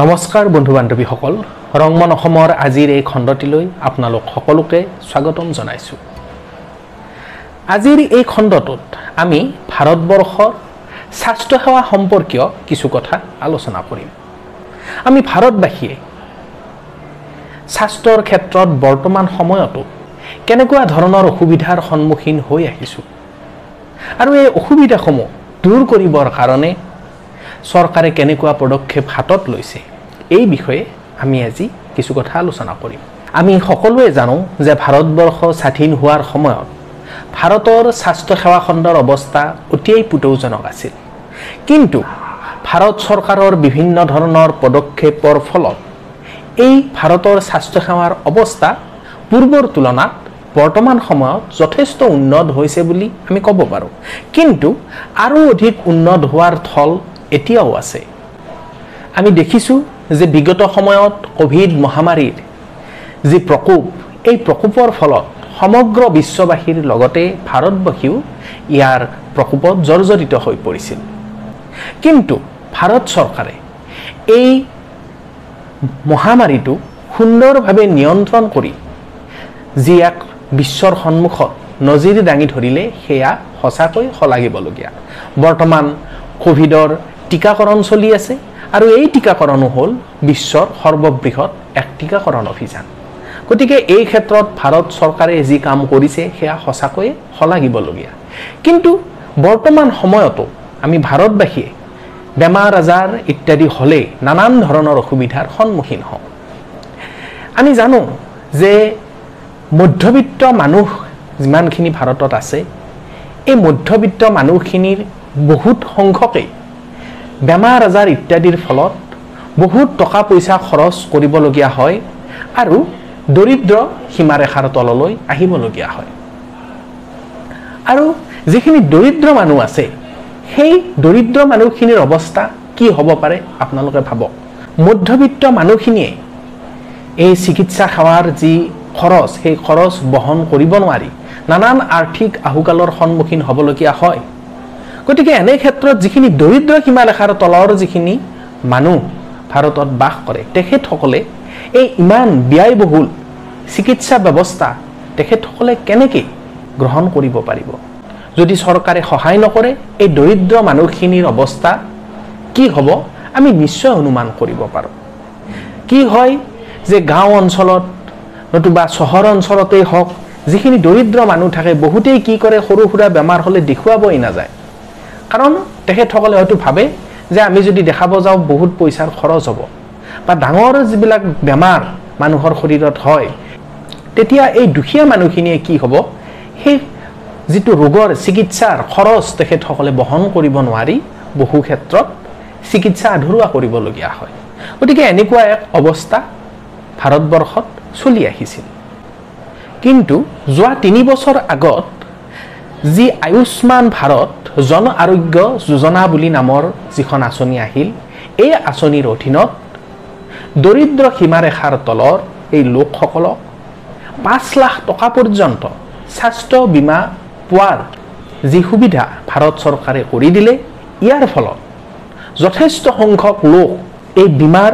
নমস্কাৰ বন্ধু বান্ধৱীসকল ৰংমন অসমৰ আজিৰ এই খণ্ডটিলৈ আপোনালোক সকলোকে স্বাগতম জনাইছোঁ। আজিৰ এই খণ্ডটোত আমি ভাৰতবৰ্ষৰ স্বাস্থ্যসেৱা সম্পৰ্কীয় কিছু কথা আলোচনা কৰিম। আমি ভাৰতবাসীয়ে স্বাস্থ্যৰ ক্ষেত্ৰত বৰ্তমান সময়তো কেনেকুৱা ধৰণৰ অসুবিধাৰ সন্মুখীন হৈ আহিছোঁ আৰু এই অসুবিধাসমূহ দূৰ কৰিবৰ কাৰণে চৰকাৰে কেনেকুৱা পদক্ষেপ হাতত লৈছে এই বিষয়ে আমি আজি কিছু কথা আলোচনা কৰিম। আমি সকলোৱে জানো যে ভাৰতবৰ্ষ স্বাধীন হোৱাৰ সময়ত ভাৰতৰ স্বাস্থ্যসেৱা খণ্ডৰ অৱস্থা অতিয়েই পুতৌজনক আছিল। কিন্তু ভাৰত চৰকাৰৰ বিভিন্ন ধৰণৰ পদক্ষেপৰ ফলত এই ভাৰতৰ স্বাস্থ্যসেৱাৰ অৱস্থা পূৰ্বৰ তুলনাত বৰ্তমান সময়ত যথেষ্ট উন্নত হৈছে বুলি আমি ক'ব পাৰোঁ। কিন্তু আৰু অধিক উন্নত হোৱাৰ থল এতিয়াও আছে। আমি দেখিছোঁ যে বিগত সময়ত ক'ভিড মহামাৰীৰ যি প্ৰকোপ এই প্ৰকোপৰ ফলত সমগ্ৰ বিশ্ববাসীৰ লগতে ভাৰতবাসীও ইয়াৰ প্ৰকোপত জৰ্জৰিত হৈ পৰিছিল। কিন্তু ভাৰত চৰকাৰে এই মহামাৰীটো সুন্দৰভাৱে নিয়ন্ত্ৰণ কৰি যি এক বিশ্বৰ সন্মুখত নজিৰ দাঙি ধৰিলে সেয়া সঁচাকৈ শলাগিবলগীয়া। বৰ্তমান ক'ভিডৰ টীকাকৰণ চলি আছে আৰু এই টীকাকৰণো হ'ল বিশ্বৰ সৰ্ববৃহৎ এক টীকাকৰণ অভিযান। গতিকে এই ক্ষেত্ৰত ভাৰত চৰকাৰে যি কাম কৰিছে সেয়া সঁচাকৈয়ে শলাগিবলগীয়া। কিন্তু বৰ্তমান সময়তো আমি ভাৰতবাসীয়ে বেমাৰ আজাৰ ইত্যাদি হ'লে নানান ধৰণৰ অসুবিধাৰ সন্মুখীন হওঁ। আমি জানো যে মধ্যবিত্ত মানুহ যিমানখিনি ভাৰতত আছে এই মধ্যবিত্ত মানুহখিনিৰ বহুত সংখ্যকেই বেমাৰ আজাৰ ইত্যাদিৰ ফলত বহুত টকা পইচা খৰচ কৰিবলগীয়া হয় আৰু দৰিদ্ৰ সীমাৰেখাৰ তললৈ আহিবলগীয়া হয়। আৰু যিখিনি দৰিদ্ৰ মানুহ আছে সেই দৰিদ্ৰ মানুহখিনিৰ অৱস্থা কি হ'ব পাৰে আপোনালোকে ভাবক। মধ্যবিত্ত মানুহখিনিয়ে এই চিকিৎসা সেৱাৰ যি খৰচ সেই খৰচ বহন কৰিব নোৱাৰি নানান আৰ্থিক আহুকালৰ সন্মুখীন হ'বলগীয়া হয়। গতিকে এনে ক্ষেত্ৰত যিখিনি দৰিদ্ৰ সীমাৰেখাৰ তলৰ যিখিনি মানুহ ভাৰতত বাস কৰে তেখেতসকলে এই ইমান ব্যয়বহুল চিকিৎসা ব্যৱস্থা তেখেতসকলে কেনেকৈ গ্ৰহণ কৰিব পাৰিব? যদি চৰকাৰে সহায় নকৰে এই দৰিদ্ৰ মানুহখিনিৰ অৱস্থা কি হ'ব? আমি নিশ্চয় অনুমান কৰিব পাৰোঁ। কি হয় যে গাঁও অঞ্চলত নতুবা চহৰ অঞ্চলতেই হওক যিখিনি দৰিদ্ৰ মানুহ থাকে বহুতেই কি কৰে সৰু সুৰা বেমাৰ হ'লে দেখুৱাবই নাযায়। কাৰণ তেখেতসকলে হয়তো ভাবে যে আমি যদি দেখাব যাওঁ বহুত পইচাৰ খৰচ হ'ব। বা ডাঙৰ যিবিলাক বেমাৰ মানুহৰ শৰীৰত হয় তেতিয়া এই দুখীয়া মানুহখিনিয়ে কি হ'ব? সেই যিটো ৰোগৰ চিকিৎসাৰ খৰচ তেখেতসকলে বহন কৰিব নোৱাৰি বহু ক্ষেত্ৰত চিকিৎসা আধৰুৱা কৰিবলগীয়া হয়। গতিকে এনেকুৱা এক অৱস্থা ভাৰতবৰ্ষত চলি আহিছিল। কিন্তু যোৱা তিনি বছৰ আগত যি আয়ুষ্মান ভাৰত জন আৰোগ্য যোজনা বুলি নামৰ যিখন আঁচনি আহিল এই আঁচনিৰ অধীনত দৰিদ্ৰ সীমাৰেখাৰ তলৰ এই লোকসকলক পাঁচ লাখ টকা পৰ্যন্ত স্বাস্থ্য বীমা পোৱাৰ যি সুবিধা ভাৰত চৰকাৰে কৰি দিলে ইয়াৰ ফলত যথেষ্ট সংখ্যক লোক এই বীমাৰ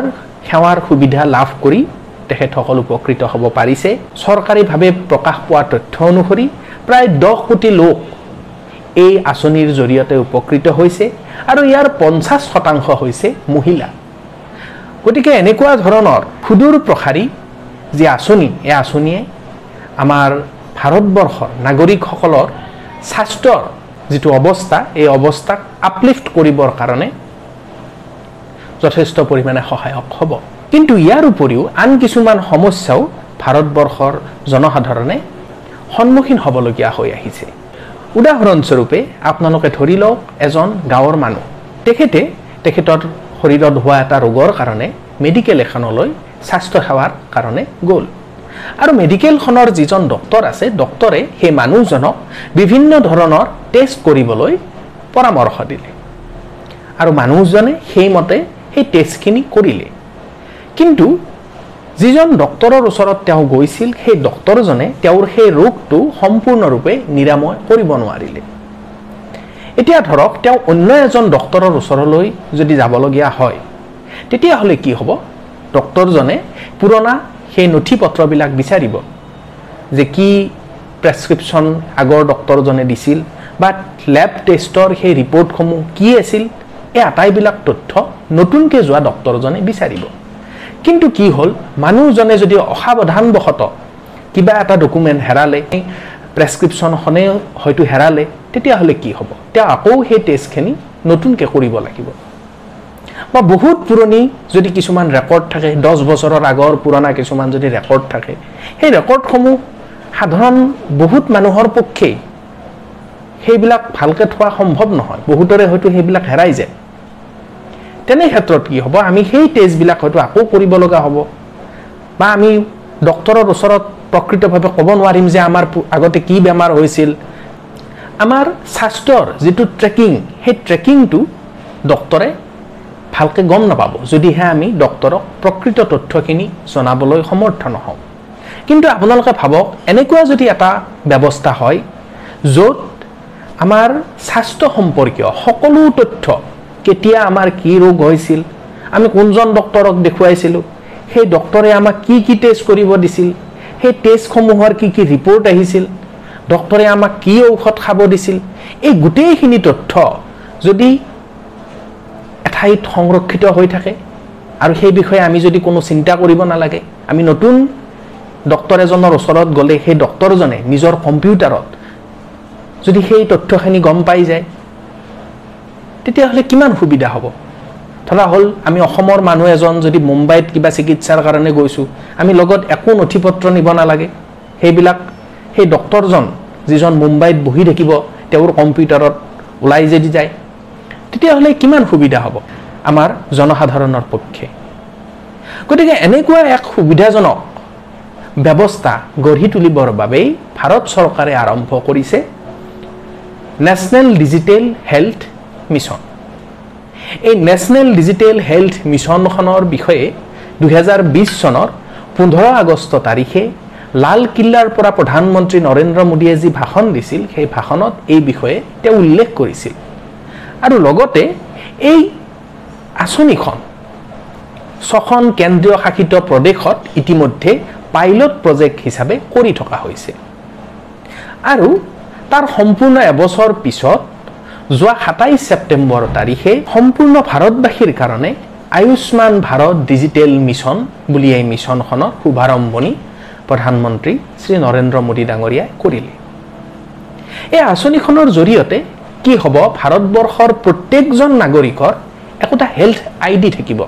সেৱাৰ সুবিধা লাভ কৰি তেখেতসকল উপকৃত হ'ব পাৰিছে। চৰকাৰীভাৱে প্ৰকাশ পোৱা তথ্য অনুসৰি প্ৰায় দহ কোটি লোক এই আঁচনিৰ জৰিয়তে উপকৃত হৈছে আৰু ইয়াৰ পঞ্চাছ শতাংশ হৈছে মহিলা। গতিকে এনেকুৱা ধৰণৰ সুদূৰ প্ৰসাৰী যি আঁচনি এই আঁচনিয়ে আমাৰ ভাৰতবৰ্ষৰ নাগৰিকসকলৰ স্বাস্থ্যৰ যিটো অৱস্থা এই অৱস্থাক আপলিফ্ট কৰিবৰ কাৰণে যথেষ্ট পৰিমাণে সহায়ক হ'ব। কিন্তু ইয়াৰ উপৰিও আন কিছুমান সমস্যাও ভাৰতবৰ্ষৰ জনসাধাৰণে সন্মুখীন হ'বলগীয়া হৈ আহিছে। উদাহৰণস্বৰূপে আপোনালোকে ধৰি লওক এজন গাঁৱৰ মানুহ। তেখেতে তেখেতৰ শৰীৰত হোৱা এটা ৰোগৰ কাৰণে মেডিকেল এখনলৈ স্বাস্থ্যসেৱাৰ কাৰণে গ'ল। আৰু মেডিকেলখনৰ যিজন ডক্তৰ আছে ডক্তৰে সেই মানুহজনক বিভিন্ন ধৰণৰ টেষ্ট কৰিবলৈ পৰামৰ্শ দিলে। আৰু মানুহজনে সেইমতে সেই টেষ্টখিনি কৰিলে। কিন্তু যিজন ডক্তৰৰ ওচৰত তেওঁ গৈছিল সেই ডক্তৰজনে তেওঁৰ সেই ৰোগটো সম্পূৰ্ণৰূপে নিৰাময় কৰিব নোৱাৰিলে। এতিয়া ধৰক তেওঁ অন্য এজন ডক্তৰৰ ওচৰলৈ যদি যাবলগীয়া হয় তেতিয়াহ'লে কি হ'ব? ডক্টৰজনে পুৰণা সেই নথি পত্ৰবিলাক বিচাৰিব যে কি প্ৰেছক্ৰিপশ্যন আগৰ ডক্টৰজনে দিছিল বা লেব টেষ্টৰ সেই ৰিপৰ্টসমূহ কি আছিল এই আটাইবিলাক তথ্য নতুনকৈ যোৱা ডক্টৰজনে বিচাৰিব। কিন্তু কি হ'ল? মানুহজনে যদি অসাৱধানবশতঃ কিবা এটা ডকুমেণ্ট হেৰালে প্ৰেছক্ৰিপশ্যনখনে হয়তো হেৰালে তেতিয়াহ'লে কি হ'ব? তেওঁ আকৌ সেই টেষ্টখিনি নতুনকৈ কৰিব লাগিব। বা বহুত পুৰণি যদি কিছুমান ৰেকৰ্ড থাকে দহ বছৰৰ আগৰ পুৰণা কিছুমান যদি ৰেকৰ্ড থাকে সেই ৰেকৰ্ডসমূহ সাধাৰণ বহুত মানুহৰ পক্ষেই সেইবিলাক ভালকৈ থোৱা সম্ভৱ নহয়। বহুতৰে হয়তো সেইবিলাক হেৰাই যায়। তেনে ক্ষেত্ৰত কি হ'ব? আমি সেই টেষ্টবিলাক হয়তো আকৌ কৰিব লগা হ'ব। বা আমি ডক্টৰৰ ওচৰত প্ৰকৃতভাৱে ক'ব নোৱাৰিম যে আমাৰ আগতে কি বেমাৰ হৈছিল। আমাৰ স্বাস্থ্যৰ যিটো ট্ৰেকিং সেই ট্ৰেকিংটো ডক্টৰে ভালকৈ গম নাপাব। যদিহে আমি ডক্টৰক প্ৰকৃত তথ্যখিনি জনাবলৈ সমৰ্থ নহওঁ। কিন্তু আপোনালোকে ভাবক এনেকুৱা যদি এটা ব্যৱস্থা হয় য'ত আমাৰ স্বাস্থ্য সম্পৰ্কীয় সকলো তথ্য কেতিয়া আমাৰ কি ৰোগ হৈছিল? আমি কোনজন ডক্টৰক দেখুৱাইছিলোঁ? সেই ডক্টৰে আমাক কি কি টেষ্ট কৰিব দিছিল? সেই টেষ্টসমূহৰ কি কি ৰিপৰ্ট আহিছিল? ডক্টৰে আমাক কি ঔষধ খাব দিছিল? এই গোটেইখিনি তথ্য যদি এঠাইত সংৰক্ষিত হৈ থাকে আৰু সেই বিষয়ে আমি যদি কোনো চিন্তা কৰিব নালাগে আমি নতুন ডক্টৰ এজনৰ ওচৰত গ'লে সেই ডক্টৰজনে নিজৰ কম্পিউটাৰত যদি সেই তথ্যখিনি গম পাই যায় তেতিয়াহ'লে কিমান সুবিধা হ'ব? ধৰা হ'ল আমি অসমৰ মানুহ এজন যদি মুম্বাইত কিবা চিকিৎসাৰ কাৰণে গৈছোঁ আমি লগত একো নথি পত্ৰ নিব নালাগে। সেইবিলাক সেই ডক্টৰজন যিজন মুম্বাইত বহি থাকিব তেওঁৰ কম্পিউটাৰত ওলাই যদি যায় তেতিয়াহ'লে কিমান সুবিধা হ'ব আমাৰ জনসাধাৰণৰ পক্ষে? গতিকে এনেকুৱা এক সুবিধাজনক ব্যৱস্থা গঢ়ি তুলিবৰ বাবেই ভাৰত চৰকাৰে আৰম্ভ কৰিছে নেশ্যনেল ডিজিটেল হেল্থ মিছন। এই নেশ্যনেল ডিজিটেল হেল্থ মিছনখনৰ বিষয়ে দুহেজাৰ বিছ চনৰ পোন্ধৰ আগষ্ট তাৰিখে লালকিল্লাৰ পৰা প্ৰধানমন্ত্ৰী নৰেন্দ্ৰ মোদীয়ে যি ভাষণ দিছিল সেই ভাষণত এই বিষয়ে তেওঁ উল্লেখ কৰিছিল। আৰু লগতে এই আঁচনিখন ছখন কেন্দ্ৰীয় শাসিত প্ৰদেশত ইতিমধ্যে পাইলট প্ৰজেক্ট হিচাপে কৰি থকা হৈছে। আৰু তাৰ সম্পূৰ্ণ এবছৰ পিছত যোৱা সাতাইছ ছেপ্টেম্বৰ তাৰিখে সম্পূৰ্ণ ভাৰতবাসীৰ কাৰণে আয়ুষ্মান ভাৰত ডিজিটেল মিছন বুলি এই মিছনখনৰ শুভাৰম্ভণি প্ৰধানমন্ত্ৰী শ্ৰী নৰেন্দ্ৰ মোদী ডাঙৰীয়াই কৰিলে। এই আঁচনিখনৰ জৰিয়তে কি হ'ব ভাৰতবৰ্ষৰ প্ৰত্যেকজন নাগৰিকৰ একোটা হেল্থ আই ডি থাকিব।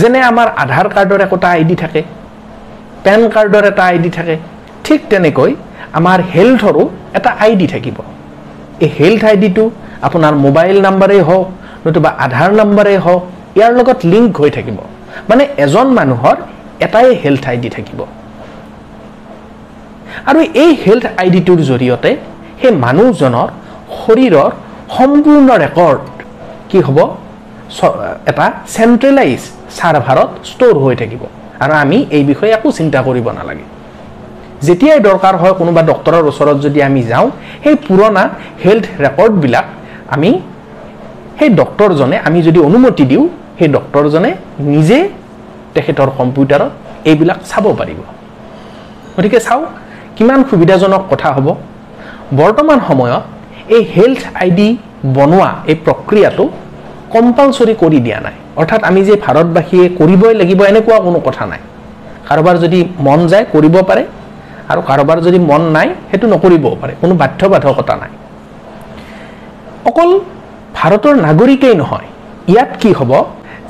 যেনে আমাৰ আধাৰ কাৰ্ডৰ একোটা আই ডি থাকে পেন কাৰ্ডৰ এটা আই ডি থাকে ঠিক তেনেকৈ আমাৰ হেল্থৰো এটা আই ডি থাকিব। এই হেল্থ আই ডিটো আপোনাৰ মোবাইল নাম্বাৰেই হওক নতুবা আধাৰ নাম্বাৰেই হওক ইয়াৰ লগত লিংক হৈ থাকিব। মানে এজন মানুহৰ এটাই হেল্থ আই ডি থাকিব। আৰু এই হেল্থ আই ডিটোৰ জৰিয়তে সেই মানুহজনৰ শৰীৰৰ সম্পূৰ্ণ ৰেকৰ্ড কি হ'ব? এটা চেণ্ট্ৰেলাইজ ছাৰ্ভাৰত ষ্ট'ৰ হৈ থাকিব। আৰু আমি এই বিষয়ে একো চিন্তা কৰিব নালাগে। যেতিয়াই দৰকাৰ হয় কোনোবা ডক্টৰৰ ওচৰত যদি আমি যাওঁ সেই পুৰণা হেল্থ ৰেকৰ্ডবিলাক আমি সেই ডক্টৰজনে আমি যদি অনুমতি দিওঁ সেই ডক্টৰজনে নিজে তেখেতৰ কম্পিউটাৰত এইবিলাক চাব পাৰিব। গতিকে চাওক কিমান সুবিধাজনক কথা হ'ব। বৰ্তমান সময়ত এই হেল্থ আই ডি বনোৱা এই প্ৰক্ৰিয়াটো কম্পালচৰি কৰি দিয়া নাই। অৰ্থাৎ আমি যে ভাৰতবাসীয়ে কৰিবই লাগিব এনেকুৱা কোনো কথা নাই। কাৰোবাৰ যদি মন যায় কৰিব পাৰে। আৰু কাৰোবাৰ যদি মন নাই সেইটো নকৰিবও পাৰে। কোনো বাধ্যবাধকতা নাই। অকল ভাৰতৰ নাগৰিকেই নহয় ইয়াত কি হ'ব?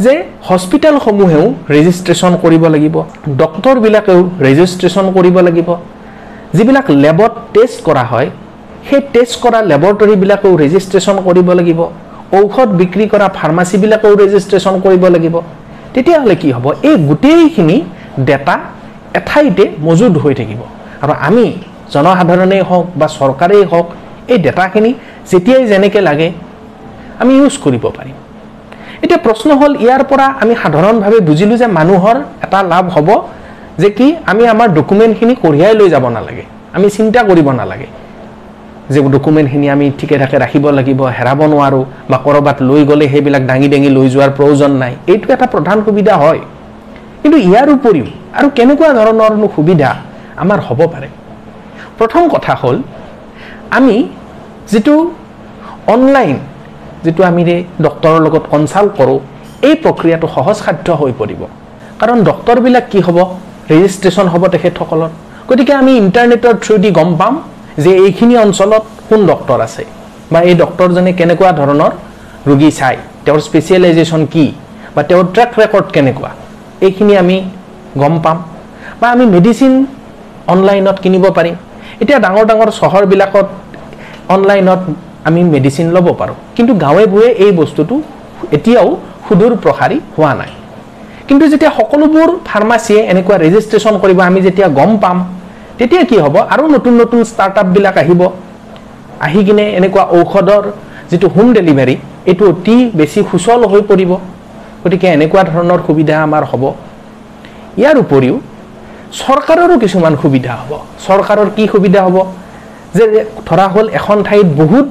যে হস্পিটেলসমূহেও ৰেজিষ্ট্ৰেশ্যন কৰিব লাগিব ডক্টৰবিলাকেও ৰেজিষ্ট্ৰেশ্যন কৰিব লাগিব। যিবিলাক লেবত টেষ্ট কৰা হয় সেই টেষ্ট কৰা লেবৰেটৰীবিলাকেও ৰেজিষ্ট্ৰেশ্যন কৰিব লাগিব। ঔষধ বিক্ৰী কৰা ফাৰ্মাচীবিলাকেও ৰেজিষ্ট্ৰেশ্যন কৰিব লাগিব। তেতিয়াহ'লে কি হ'ব? এই গোটেইখিনি ডেটা এঠাইতে মজুত হৈ থাকিব। আৰু আমি জনসাধাৰণেই হওক বা চৰকাৰেই হওক এই ডেটাখিনি যেতিয়াই যেনেকৈ লাগে আমি ইউজ কৰিব পাৰিম। এতিয়া প্ৰশ্ন হ'ল ইয়াৰ পৰা আমি সাধাৰণভাৱে বুজিলোঁ যে মানুহৰ এটা লাভ হ'ব যে কি আমি আমাৰ ডকুমেণ্টখিনি কঢ়িয়াই লৈ যাব নালাগে। আমি চিন্তা কৰিব নালাগে যে ডকুমেণ্টখিনি আমি ঠিকে ঠাকে ৰাখিব লাগিব হেৰাব নোৱাৰোঁ বা ক'ৰবাত লৈ গ'লে সেইবিলাক দাঙি দাঙি লৈ যোৱাৰ প্ৰয়োজন নাই। এইটো এটা প্ৰধান সুবিধা হয়। কিন্তু ইয়াৰ উপৰিও আৰু কেনেকুৱা ধৰণৰনো সুবিধা আমাৰ হ'ব পাৰে। প্ৰথম কথা হ'ল আমি যিটো অনলাইন যিটো আমি ডক্টৰৰ লগত কনচাল্ট কৰোঁ এই প্ৰক্ৰিয়াটো সহজসাধ্য হৈ পৰিব। কাৰণ ডক্টৰবিলাক কি হ'ব? ৰেজিষ্ট্ৰেশ্যন হ'ব তেখেতসকলৰ। গতিকে আমি ইণ্টাৰনেটৰ থ্ৰুদি গম পাম যে এইখিনি অঞ্চলত কোন ডক্টৰ আছে বা এই ডক্টৰজনে কেনেকুৱা ধৰণৰ ৰোগী চায় তেওঁৰ স্পেচিয়েলাইজেশ্যন কি বা তেওঁৰ ট্ৰেক ৰেকৰ্ড কেনেকুৱা এইখিনি আমি গম পাম। বা আমি মেডিচিন অনলাইনত কিনিব পাৰিম। এতিয়া ডাঙৰ ডাঙৰ চহৰবিলাকত অনলাইনত আমি মেডিচিন ল'ব পাৰোঁ। কিন্তু গাঁৱে ভূঞে এই বস্তুটো এতিয়াও সুদূৰ প্ৰসাৰী হোৱা নাই। কিন্তু যেতিয়া সকলোবোৰ ফাৰ্মাচীয়ে এনেকুৱা ৰেজিষ্ট্ৰেশ্যন কৰিব আমি যেতিয়া গম পাম তেতিয়া কি হ'ব? আৰু নতুন নতুন ষ্টাৰ্টআপবিলাক আহিব। আহি কিনে এনেকুৱা ঔষধৰ যিটো হোম ডেলিভাৰী এইটো অতি বেছি সুচল হৈ পৰিব। গতিকে এনেকুৱা ধৰণৰ সুবিধা আমাৰ হ'ব। ইয়াৰ উপৰিও চৰকাৰৰো কিছুমান সুবিধা হ'ব। চৰকাৰৰ কি সুবিধা হ'ব? যে ধৰা হ'ল এখন ঠাইত বহুত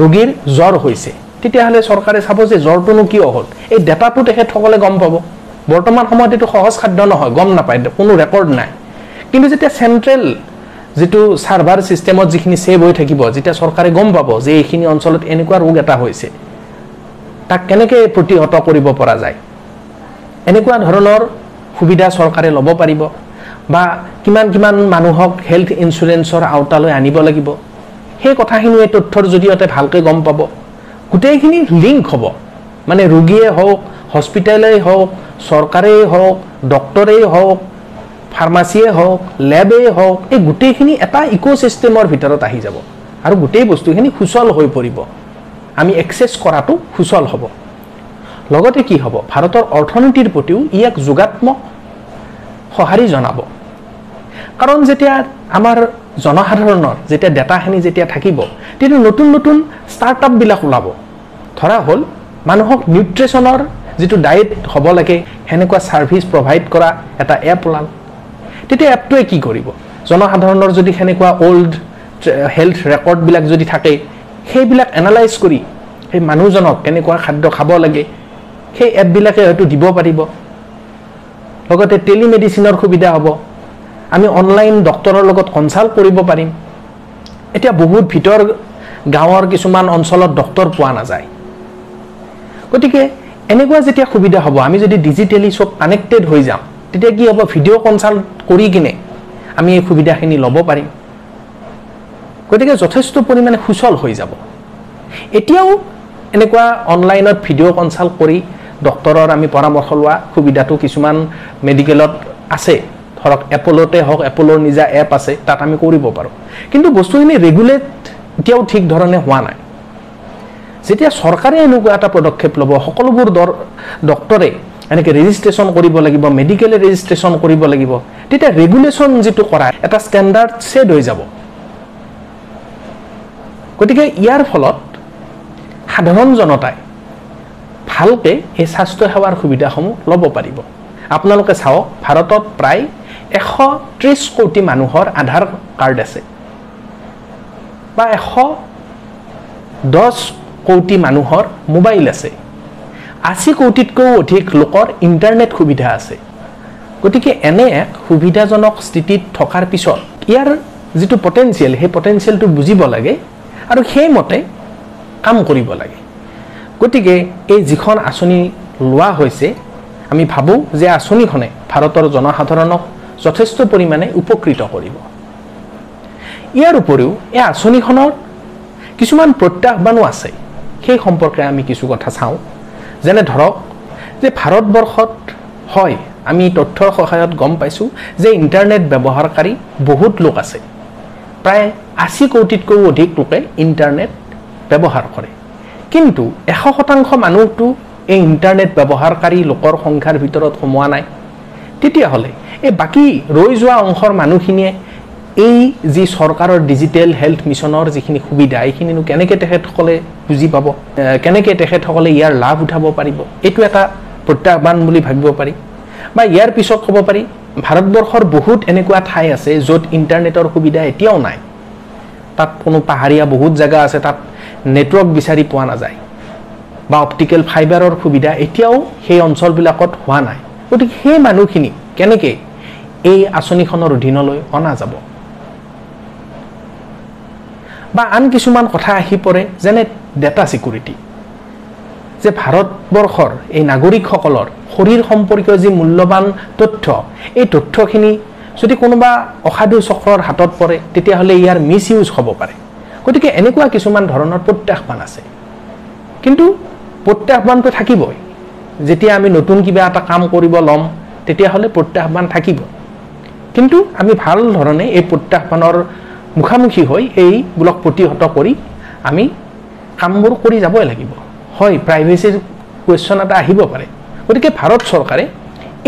ৰোগীৰ জ্বৰ হৈছে। তেতিয়াহ'লে চৰকাৰে চাব যে জ্বৰটোনো কিয় হ'ল? এই ডেটাটো তেখেতসকলে গম পাব। বৰ্তমান সময়ত এইটো সহজ খাদ্য নহয় গম নাপায় কোনো ৰেকৰ্ড নাই। কিন্তু যেতিয়া চেণ্ট্ৰেল যিটো ছাৰ্ভাৰ ছিষ্টেমত যিখিনি ছেভ হৈ থাকিব যেতিয়া চৰকাৰে গম পাব যে এইখিনি অঞ্চলত এনেকুৱা ৰোগ এটা হৈছে তাক কেনেকৈ প্ৰতিহত কৰিব পৰা যায়? এনেকুৱা ধৰণৰ সুবিধা চৰকাৰে ল'ব পাৰিব বা কিমান কিমান মানুহক হেল্থ ইঞ্চুৰেঞ্চৰ আওতালৈ আনিব লাগিব। সেই কথাখিনি এই তথ্যৰ জৰিয়তে ভালকৈ গম পাব। গোটেইখিনি লিংক হ'ব। মানে ৰোগীয়ে হওক হস্পিটেলেই হওক চৰকাৰেই হওক ডক্টৰেই হওক ফাৰ্মাচীয়ে হওক লেবেই হওক এই গোটেইখিনি এটা ইক'চিষ্টেমৰ ভিতৰত আহি যাব। আৰু গোটেই বস্তুখিনি সুচল হৈ পৰিব। আমি একচেছ কৰাটো সুচল হ'ব। লগতে কি হ'ব? ভাৰতৰ অৰ্থনীতিৰ প্ৰতিও ই এক যোগাত্মক সঁহাৰি জনাব। কাৰণ যেতিয়া আমাৰ জনসাধাৰণৰ যেতিয়া ডেটাখিনি যেতিয়া থাকিব তেতিয়া নতুন নতুন ষ্টাৰ্টআপবিলাক ওলাব। ধৰা হ'ল মানুহক নিউট্ৰিশ্যনৰ যিটো ডায়েট হ'ব লাগে সেনেকুৱা ছাৰ্ভিচ প্ৰভাইড কৰা এটা এপ ওলাল। তেতিয়া এপটোৱে কি কৰিব? জনসাধাৰণৰ যদি সেনেকুৱা অ'ল্ড হেল্থ ৰেকৰ্ডবিলাক যদি থাকে সেইবিলাক এনালাইজ কৰি সেই মানুহজনক কেনেকুৱা খাদ্য খাব লাগে সেই এপবিলাকে হয়তো দিব পাৰিব। লগতে টেলিমেডিচিনৰ সুবিধা হ'ব। আমি অনলাইন ডক্টৰৰ লগত কনচাল্ট কৰিব পাৰিম। এতিয়া বহুত ভিতৰ গাঁৱৰ কিছুমান অঞ্চলত ডক্টৰ পোৱা নাযায়। গতিকে এনেকুৱা যেতিয়া সুবিধা হ'ব আমি যদি ডিজিটেলি চব কানেক্টেড হৈ যাম তেতিয়া কি হ'ব? ভিডিঅ' কনচাল্ট কৰি কিনে আমি এই সুবিধাখিনি ল'ব পাৰিম। গতিকে যথেষ্ট পৰিমাণে সুচল হৈ যাব। এতিয়াও এনেকুৱা অনলাইনত ভিডিঅ' কনচাল্ট কৰি ডক্টৰৰ আমি পৰামৰ্শ লোৱা সুবিধাটো কিছুমান মেডিকেলত আছে। ধৰক এপলতে হওক এপলৰ নিজা এপ আছে তাত আমি কৰিব পাৰোঁ। কিন্তু বস্তুখিনি ৰেগুলেট এতিয়াও ঠিক ধৰণে হোৱা নাই। যেতিয়া চৰকাৰে এনেকুৱা এটা পদক্ষেপ ল'ব সকলোবোৰ দৰ ডক্টৰে এনেকৈ ৰেজিষ্ট্ৰেশ্যন কৰিব লাগিব মেডিকেলে ৰেজিষ্ট্ৰেশ্যন কৰিব লাগিব তেতিয়া ৰেগুলেশ্যন যিটো কৰা এটা ষ্টেণ্ডাৰ্ড ছেট হৈ যাব। গতিকে ইয়াৰ ফলত সাধাৰণ জনতাই ভালকৈ এই স্বাস্থ্যসেৱাৰ সুবিধাসমূহ ল'ব পাৰিব। আপোনালোকে চাওক ভাৰতত প্ৰায় এশ ত্ৰিছ কোটি মানুহৰ আধাৰ কাৰ্ড আছে। বা এশ দহ কোটি মানুহৰ মোবাইল আছে। আশী কোটিতকৈও অধিক লোকৰ ইণ্টাৰনেট সুবিধা আছে। গতিকে এনে এক সুবিধাজনক স্থিতিত থকাৰ পিছত ইয়াৰ যিটো পটেঞ্চিয়েল সেই পটেঞ্চিয়েলটো বুজিব লাগে আৰু সেইমতে কাম কৰিব লাগে। গতিকে এই যিখন আঁচনি লোৱা হৈছে আমি ভাবোঁ যে আঁচনিখনে ভাৰতৰ জনসাধাৰণক যথেষ্ট পৰিমাণে উপকৃত কৰিব। ইয়াৰ উপৰিও এই আঁচনিখনৰ কিছুমান প্ৰত্যাহ্বানো আছে। সেই সম্পৰ্কে আমি কিছু কথা চাওঁ। যেনে ধৰক যে ভাৰতবৰ্ষত হয় আমি তথ্যৰ সহায়ত গম পাইছোঁ যে ইণ্টাৰনেট ব্যৱহাৰকাৰী বহুত লোক আছে। প্ৰায় আশী কোটিতকৈও অধিক লোকে ইণ্টাৰনেট ব্যৱহাৰ কৰে। কিন্তু এশ শতাংশ মানুহটো এই ইণ্টাৰনেট ব্যৱহাৰকাৰী লোকৰ সংখ্যাৰ ভিতৰত সোমোৱা নাই। তেতিয়াহ'লে এই বাকী ৰৈ যোৱা অংশৰ মানুহখিনিয়ে এই যি চৰকাৰৰ ডিজিটেল হেল্থ মিছনৰ যিখিনি সুবিধা এইখিনিনো কেনেকৈ তেখেতসকলে বুজি পাব কেনেকৈ তেখেতসকলে ইয়াৰ লাভ উঠাব পাৰিব এইটো এটা প্ৰত্যাহ্বান বুলি ভাবিব পাৰি। বা ইয়াৰ পিছত ক'ব পাৰি ভাৰতবৰ্ষৰ বহুত এনেকুৱা ঠাই আছে য'ত ইণ্টাৰনেটৰ সুবিধা এতিয়াও নাই। তাত কোনো পাহাৰীয়া বহুত জেগা আছে তাত নেটৱৰ্ক বিচাৰি পোৱা নাযায়। বা অপটিকেল ফাইবাৰৰ সুবিধা এতিয়াও সেই অঞ্চলবিলাকত হোৱা নাই। গতিকে সেই মানুহখিনি কেনেকৈ এই আঁচনিখনৰ অধীনলৈ অনা যাব? বা আন কিছুমান কথা আহি পৰে যেনে ডেটা ছিকিউৰিটি যে ভাৰতবৰ্ষৰ এই নাগৰিকসকলৰ শৰীৰ সম্পৰ্কীয় যি মূল্যৱান তথ্য এই তথ্যখিনি যদি কোনোবা অসাধু চক্ৰৰ হাতত পৰে তেতিয়াহ'লে ইয়াৰ মিছ ইউজ হ'ব পাৰে। গতিকে এনেকুৱা কিছুমান ধৰণৰ প্ৰত্যাহ্বান আছে। কিন্তু প্ৰত্যাহ্বানটো থাকিবই। যেতিয়া আমি নতুন কিবা এটা কাম কৰিব ল'ম তেতিয়াহ'লে প্ৰত্যাহ্বান থাকিব। কিন্তু আমি ভাল ধৰণে এই প্ৰত্যাহ্বানৰ মুখামুখি হৈ এইবোৰক প্ৰতিহত কৰি আমি কামবোৰ কৰি যাবই লাগিব। হয় প্ৰাইভেচিৰ কুৱেশ্যন এটা আহিব পাৰে। গতিকে ভাৰত চৰকাৰে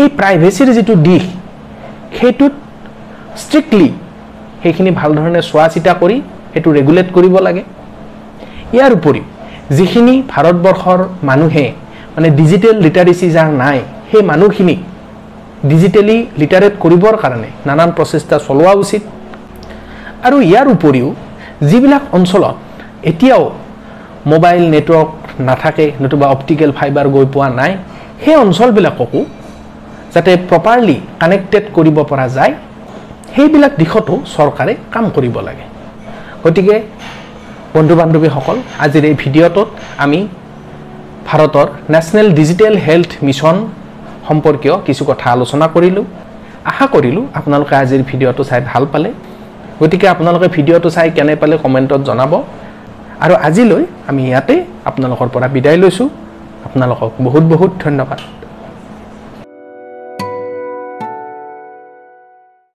এই প্ৰাইভেচিৰ যিটো দিশ সেইটোত ষ্ট্ৰিক্টলি সেইখিনি ভাল ধৰণে চোৱা চিতা কৰি সেইটো ৰেগুলেট কৰিব লাগে। ইয়াৰ উপৰিও যিখিনি ভাৰতবৰ্ষৰ মানুহে মানে ডিজিটেল লিটাৰেচি যাৰ নাই সেই মানুহখিনিক ডিজিটেলি লিটাৰেট কৰিবৰ কাৰণে নানান প্ৰচেষ্টা চলোৱা উচিত। আৰু ইয়াৰ উপৰিও যিবিলাক অঞ্চলত এতিয়াও মোবাইল নেটৱৰ্ক নাথাকে নতুবা অপটিকেল ফাইবাৰ গৈ পোৱা নাই সেই অঞ্চলবিলাককো যাতে প্ৰপাৰলি কানেক্টেড কৰিব পৰা যায় সেইবিলাক দিশতো চৰকাৰে কাম কৰিব লাগে। গতিকে বন্ধু বান্ধৱীসকল আজিৰ এই ভিডিঅ'টোত আমি ভাৰতৰ নেশ্যনেল ডিজিটেল হেল্থ মিছন সম্পৰ্কীয় কিছু কথা আলোচনা কৰিলোঁ। আশা কৰিলোঁ আপোনালোকে আজিৰ ভিডিঅ'টো চাই ভাল পালে। গতিকে আপোনালোকে ভিডিঅ'টো চাই কেনে পালে কমেণ্টত জনাব। আৰু আজিলৈ আমি ইয়াতে আপোনালোকৰ পৰা বিদায় লৈছোঁ। আপোনালোকক বহুত বহুত ধন্যবাদ।